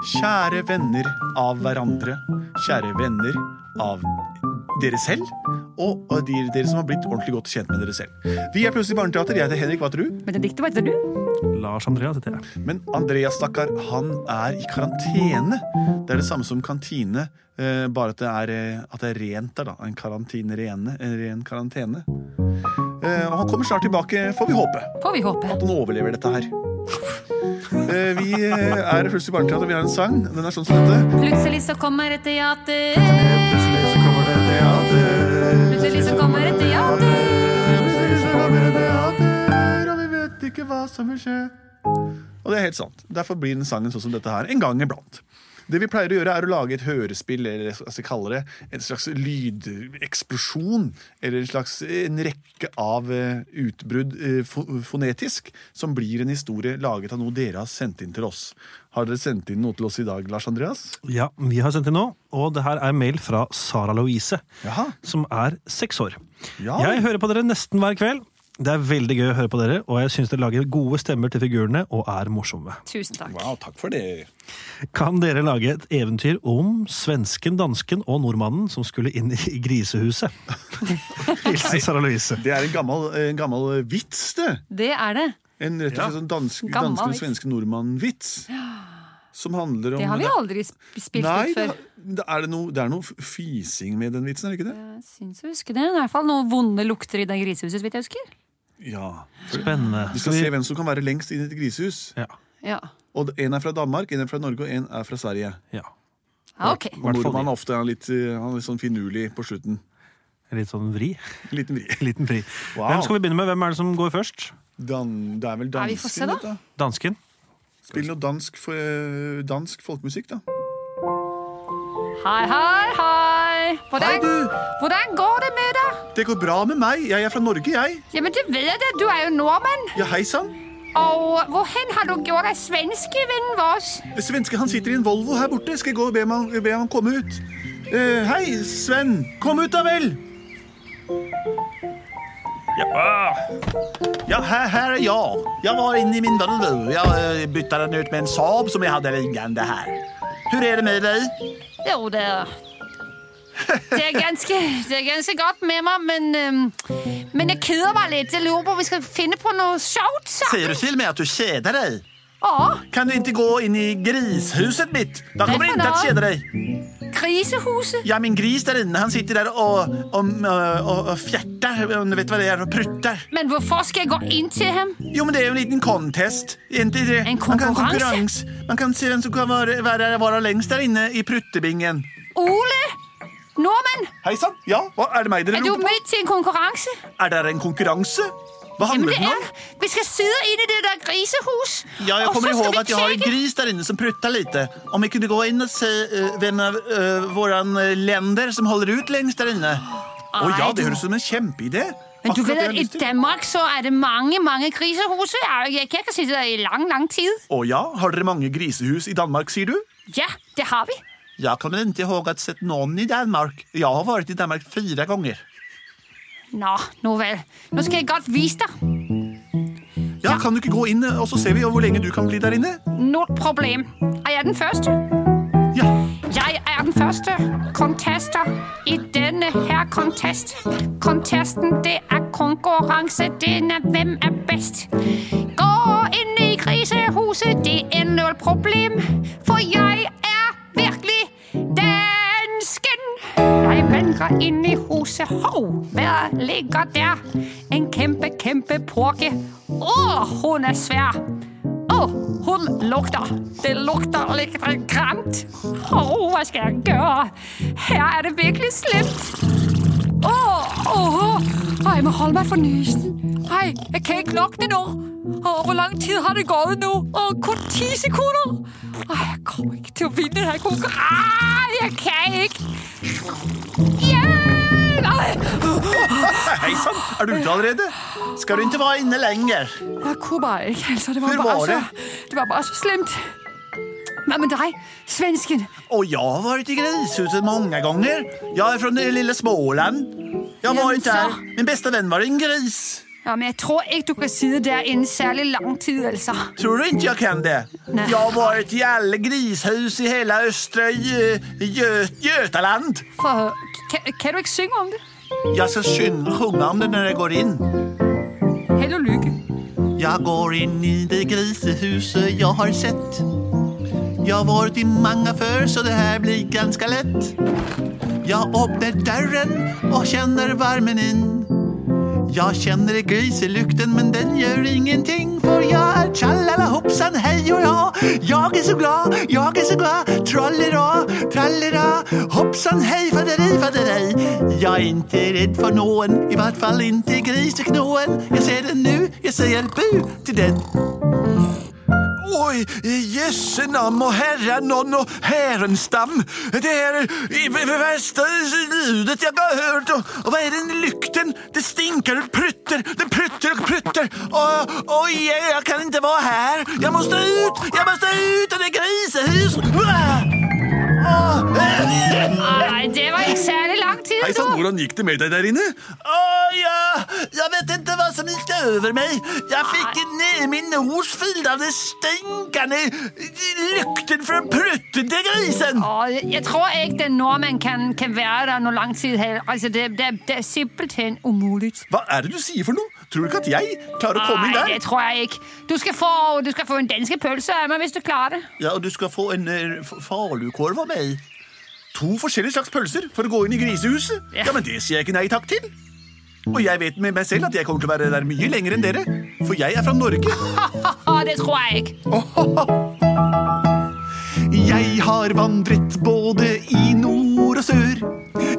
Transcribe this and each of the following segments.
Kjære venner av hverandre. Kjære venner av dere selv. Og de, dere som har blitt ordentlig godt kjent med dere selv. Vi er Plutselig barneteater. Jeg heter Henrik. Hva heter du? Benedikte, hva heter du? Lars Andreas heter jeg. Men Andreas, stakkar, han er i karantene. Det er det samme som kantine, eh, bare at det er, eh, at det er rent der, da. En karantine rene. En ren karantene. Eh, og han kommer snart tilbake, får vi håpe. Får vi håpe. At han overlever dette her. Eh, vi eh, er Plutselig barneteater, vi har en sang. Den er sånn som dette. Plutselig så kommer et teater. Plutselig så kommer det teater. Plutselig så kommer et teater. Plutselig så kommer det teater, og vi vet ikke hva som vil skje. Og det er helt sant. Derfor blir den sangen sånn som dette her en gang iblant. Det vi pleier å gjøre, er å lage et hørespill, eller hva skal jeg kalle det, en slags lydeksplosjon, eller en slags en rekke av eh, utbrudd eh, fonetisk, som blir en historie laget av noe dere har sendt inn til oss. Har dere sendt inn noe til oss i dag, Lars Andreas? Ja, vi har sendt inn noe. og det her er mail fra Sara Louise, Jaha. som er seks år. Ja. Jeg hører på dere nesten hver kveld. Det er veldig gøy å høre på dere, og jeg syns dere lager gode stemmer til figurene og er morsomme. Tusen takk. Wow, takk for det. Kan dere lage et eventyr om svensken, dansken og nordmannen som skulle inn i grisehuset? Hilsen Sara Louise. Det er en gammel, en gammel vits, det. Det er det. En rett og slett sånn dansk, Gammel dansken, vits. svenske nordmann-vits. Som handler om Det har vi aldri sp- spilt Nei, ut det, før. det er, det noe, det er noe fising med den vitsen, er det ikke det? Jeg syns å huske det. Det er I hvert fall noen vonde lukter i det grisehuset, så vidt jeg husker. Ja. Spennende. Vi skal se hvem som kan være lengst inn i et grisehus. Ja. Ja. Og En er fra Danmark, en er fra Norge og en er fra Sverige. ja. ja, ok. Og Hvert fall Nordmann de. er ofte litt, eh, han er litt sånn finurlig på slutten. Litt sånn vri. Liten vri. Liten vri. Wow. Hvem skal vi begynne med? Hvem er det som går først? Dan, det er vel Ja, vi se, dansken, da. dette. Dansken? Spill noe dansk, eh, dansk folkemusikk, da. Hei, hei, hei. Hvordan, Hei, du! hvordan går det med deg? Det går bra med meg. Jeg er fra Norge, jeg. Jamen, det vet jeg. Du er jo nordmann. Ja, hei sann. Og hvorhen har du gjort av svenske vennen vår? Svenske han sitter i en Volvo her borte. Skal jeg gå og be ham, be ham komme ut? Uh, hei, Sven. Kom ut, da vel. Ja, ja her, her er jeg. Jeg var inne i min Volvo. Jeg bytta bytte den ut med en Saab som jeg hadde liggende her. Hvordan er det med deg? Jo, det er det er, ganske, det er ganske godt med meg, men, øhm, men jeg keder meg litt. Jeg lurer på om vi skal finne på noe sjovt sammen. du til meg at du kjeder deg? Ja, Kan du ikke gå inn i grishuset mitt? Da kommer du ikke til å kjede deg. grisehuset. Ja, min gris der inne, han sitter der og, og, og, og fjerter. Du vet hva det er? Og prutter. Men hvorfor skal jeg gå inn til ham? Jo, men det er jo en liten contest. En? En Man kan konkurranse? konkurranse. Man kan se hvem som kan være, være, være lengst der inne i pruttebingen. Ole? Nordmenn? Hei sann. Ja, hva er det meg dere Er du roper på? til en konkurranse? Er det en konkurranse? Hva Jamen, handler det den om? er. Vi skal sidde inn i det der grisehus. Ja, jeg og kommer så skal ihåg vi at jeg har en tjekke- gris der inne som prutter lite. Om vi kunne gå inn og se uh, hvem av uh, våre lender som holder ut lengst der inne. Å Nei, ja, det høres ut som en kjempeidé. Men du Akkurat det ved jeg at i lyst til. Danmark så er det mange, mange grisehus. Jeg, jeg kan sitte der i lang, lang tid. Å ja, har dere mange grisehus i Danmark, sier du? Ja, det har vi. Jeg kommer ikke ihåg at sett noen i Danmark. Jeg har vært i Danmark fire ganger. Nå, nå vel. Nå skal jeg godt vise deg. Ja, Kan du ikke gå inn, og så ser vi hvor lenge du kan bli der inne? Null problem. Er jeg den første? Ja. Jeg er den første contester i denne her contest. Contesten, det er konkurranse. Den er hvem er best. Gå inn i grisehuset, det er null problem. Vandrer inn i huset. Hov, hvad ligger der? En kæmpe, kæmpe purke. Åh, hun er svær. Åh, hun lukter. Det lukter litt grant. Åh, hva skal jeg gjøre? Her er det virkelig slemt. Åh, åh, jeg må holde meg for nysen. Jeg kan ikke lukte nå. Åh, hvor lang tid har det gått nå? Åh, kun ti sekunder. Åh, jeg kommer ikke til å vinne denne konkurransen. Jeg kan ikke. Hjelp! Hei sann, er du ute allerede? Skal du ikke være inne lenger? Jeg kunne bare ikke, altså. Det var, Hvor bare, var så, det? det var bare så slemt. Hva med deg, svensken? Og jeg har vært i grishuset mange ganger. Jeg er fra det lille Småland. Jeg Jaså. vært der. Min beste venn var en gris. Ja, men jeg tror ikke du kan sitte der innen særlig lang tid, altså. Tror du ikke jeg kan det? Nei. Jeg har vært i alle grishus i hele østre Gö Gö Götaland. For. Kan, kan du ikke synge om det? Jeg skal synge om det når jeg går inn. Held og lykke. Jeg går inn i det grisehuset jeg har sett. Jeg har vært i mange før, så det her blir ganske lett. Jeg åpner døren og kjenner varmen inn. Jeg kjenner griselukten, men den gjør ingenting, for jeg er tjallala hoppsan hei og ja. Jeg er så glad, jeg er så glad, trallera, trallera, hoppsan hei fadderei, faderei. Jeg er ikke redd for noen, i hvert fall ikke griseknoen. Jeg ser den nå, jeg sier bu til den. Oi, jøsse nam og Herren og herrenstam. Det er det verste lydet jeg har hørt. Og, og hva er den lykten? Det stinker og prutter. Det prutter og prutter. Og, og jeg, jeg kan ikke være her. Jeg må ut! Jeg må ut av det grisehus! Nei, Hei sann, hvordan gikk det med deg der inne? Å ja, jeg vet ikke hva som gikk over meg. Jeg fikk ned min nos fyllt av det stinkende lukten fra pruttende grisen. Åh, jeg- jeg tror ikke den nordmenn kan, kan være der noe lang tid. heller. Altså, det, det, det er simpelthen umulig. Hva er det du sier for noe? Tror du ikke at jeg klarer å komme inn der? Nei, det tror jeg ikke. Du skal få, du skal få en danske pølse av meg hvis du klarer det. Ja, og du skal få en uh, falukorv av meg. To forskjellige slags pølser for å gå inn i grisehuset? Ja. Ja, men det sier jeg ikke nei takk til. Og jeg vet med meg selv at jeg kommer til å være der mye lenger enn dere. For jeg er fra Norge. Det tror jeg ikke. Jeg har vandret både i nord og sør.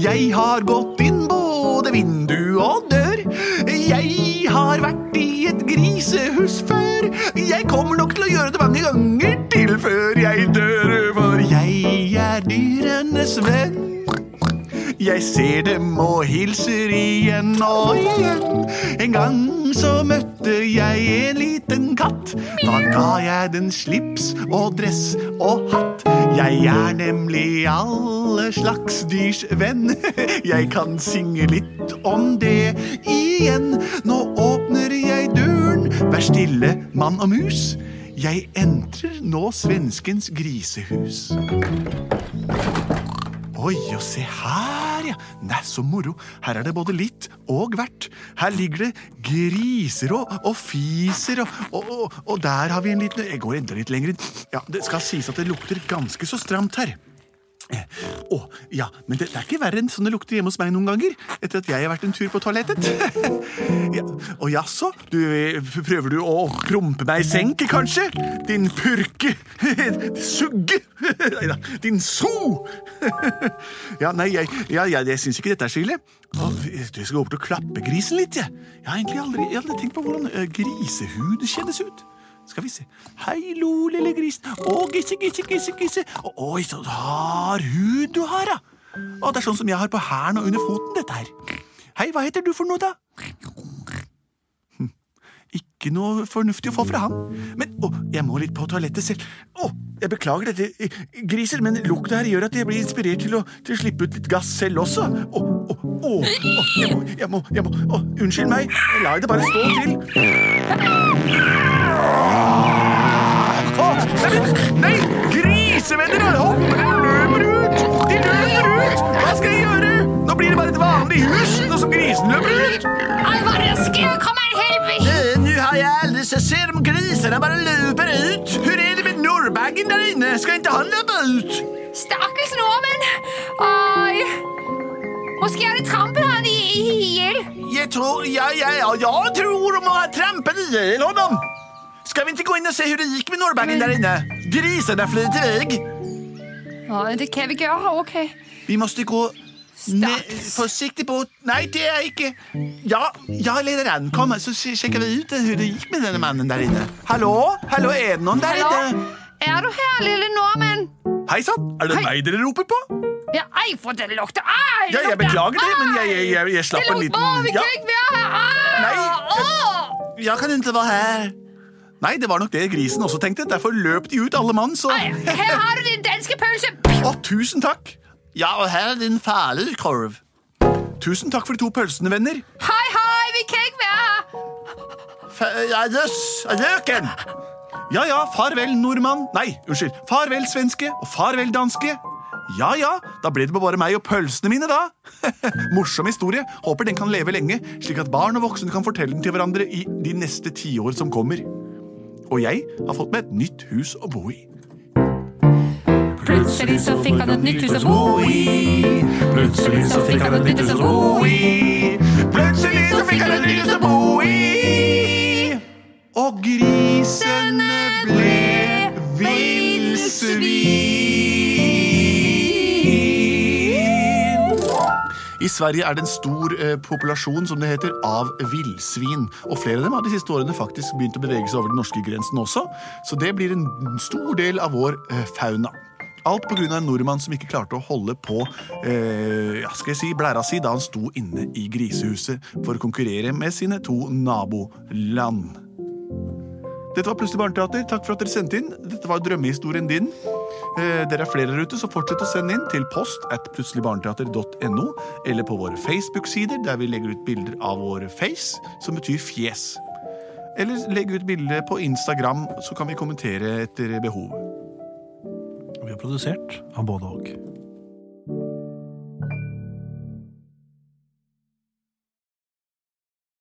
Jeg har gått inn både vindu og dør. Jeg har vært i et grisehus før. Jeg kommer nok til å gjøre det mange ganger til før jeg dør. Venn. Jeg ser dem og hilser igjen og igjen. En gang så møtte jeg en liten katt. Da ga jeg den slips og dress og hatt. Jeg er nemlig alle slags dyrs venn. Jeg kan synge litt om det igjen. Nå åpner jeg døren. Vær stille, mann og mus. Jeg entrer nå svenskens grisehus. Oi, og se her, ja. Nei, så moro. Her er det både litt og hvert. Her ligger det griser og, og fiser, og, og, og der har vi en liten Jeg går enda litt lenger inn. Ja, Det skal sies at det lukter ganske så stramt her. Å, ja, men det, det er ikke verre enn sånn lukter hjemme hos meg noen ganger. Etter at jeg har vært en tur på toalettet. ja, og jaså, du, eh, prøver du å prompe meg i senk, kanskje? Din purke Sugge! Nei da. din so! ja, nei, jeg, ja, jeg, jeg syns ikke dette er så ille. Jeg skal gå bort og klappe grisen litt, jeg. Jeg har egentlig aldri, jeg har aldri tenkt på hvordan eh, grisehud kjennes ut. Skal vi se. Hei, lo, lille gris. Å, gisse, gisse, gisse, gisse. Oi, så hard hud du har, da. Å, det er sånn som jeg har på hælen og under foten, dette her. Hei, hva heter du for noe, da? Ikke noe fornuftig å få fra han. Men å, jeg må litt på toalettet selv. Å, jeg beklager dette, griser, men lukta her gjør at jeg blir inspirert til å, til slippe ut litt gass selv også. Å, å, å, å, jeg må, jeg må, jeg må Å, unnskyld meg. La det bare stå til. Å, nei, nei, grisevenner har hopper og løper ut! De løper ut! Hva skal jeg gjøre? Nå blir det bare et vanlig hus, nå som grisen løper ut. Har jeg aldri sett se de grisarna bare løper ut. Hvor er det med norrbaggen der inne? Skal ikke han løpe ut? Stakkels nordmænd. Ej. Måske har de trampet han i, i ihjel. Jeg tror, ja, ja, ja, jeg tror de har trampet ihjel honom. Skal vi ikke gå inn og se hvordan det gikk med norrbaggen der inne? Grisene fløy til vei. Nå, det kan vi gjøre. okay. Vi måste gå ned, forsiktig på Nei, det er ikke Ja, ja lederen, kom, så sjekker vi ut hvordan det gikk med denne mannen der inne. Hallo? Hallo, er det noen der Hallo? inne? Er du her, lille nordmand? Hei sann, er det Hei. meg dere roper på? Ja, ei, for det lukter Ei! Ja, jeg beklager det, men jeg, jeg, jeg, jeg slapp en liten ja, Nei, jeg, Jeg kan ikke være her. Nei, det var nok det grisen også tenkte. Derfor løp de ut alle mann, så her har du din danske pølse. Å, tusen takk. Ja, og her er din fæle, korv. Tusen takk for de to pølsene, venner. Hei, hei, vi være her. Fe- løken! Ja ja, farvel nordmann. Nei, unnskyld. Farvel svenske og farvel danske. Ja ja, da ble det bare meg og pølsene mine, da. Morsom historie. Håper den kan leve lenge, slik at barn og voksne kan fortelle den til hverandre i de neste tiår som kommer. Og jeg har fått meg et nytt hus å bo i. Plutselig så fikk han et nytt hus å bo i. Plutselig så fikk han et nytt hus å bo i. Plutselig så fikk han et nytt hus å bo i. Og grisene ble villsvin. I Sverige er det en stor eh, populasjon som det heter, av villsvin. Og flere av dem har de siste årene faktisk begynt å bevege seg over den norske grensen også. Så det blir en stor del av vår eh, fauna. Alt pga. en nordmann som ikke klarte å holde på eh, ja, skal jeg si, blæra si da han sto inne i grisehuset for å konkurrere med sine to naboland. Dette var Plutselig barneteater. Takk for at dere sendte inn. Dette var drømmehistorien din. Eh, dere er flere der ute, så fortsett å sende inn til post at plutseligbarneteater.no, eller på våre Facebook-sider, der vi legger ut bilder av våre face, som betyr fjes. Eller legg ut bilde på Instagram, så kan vi kommentere etter behov. Vi er produsert av både og.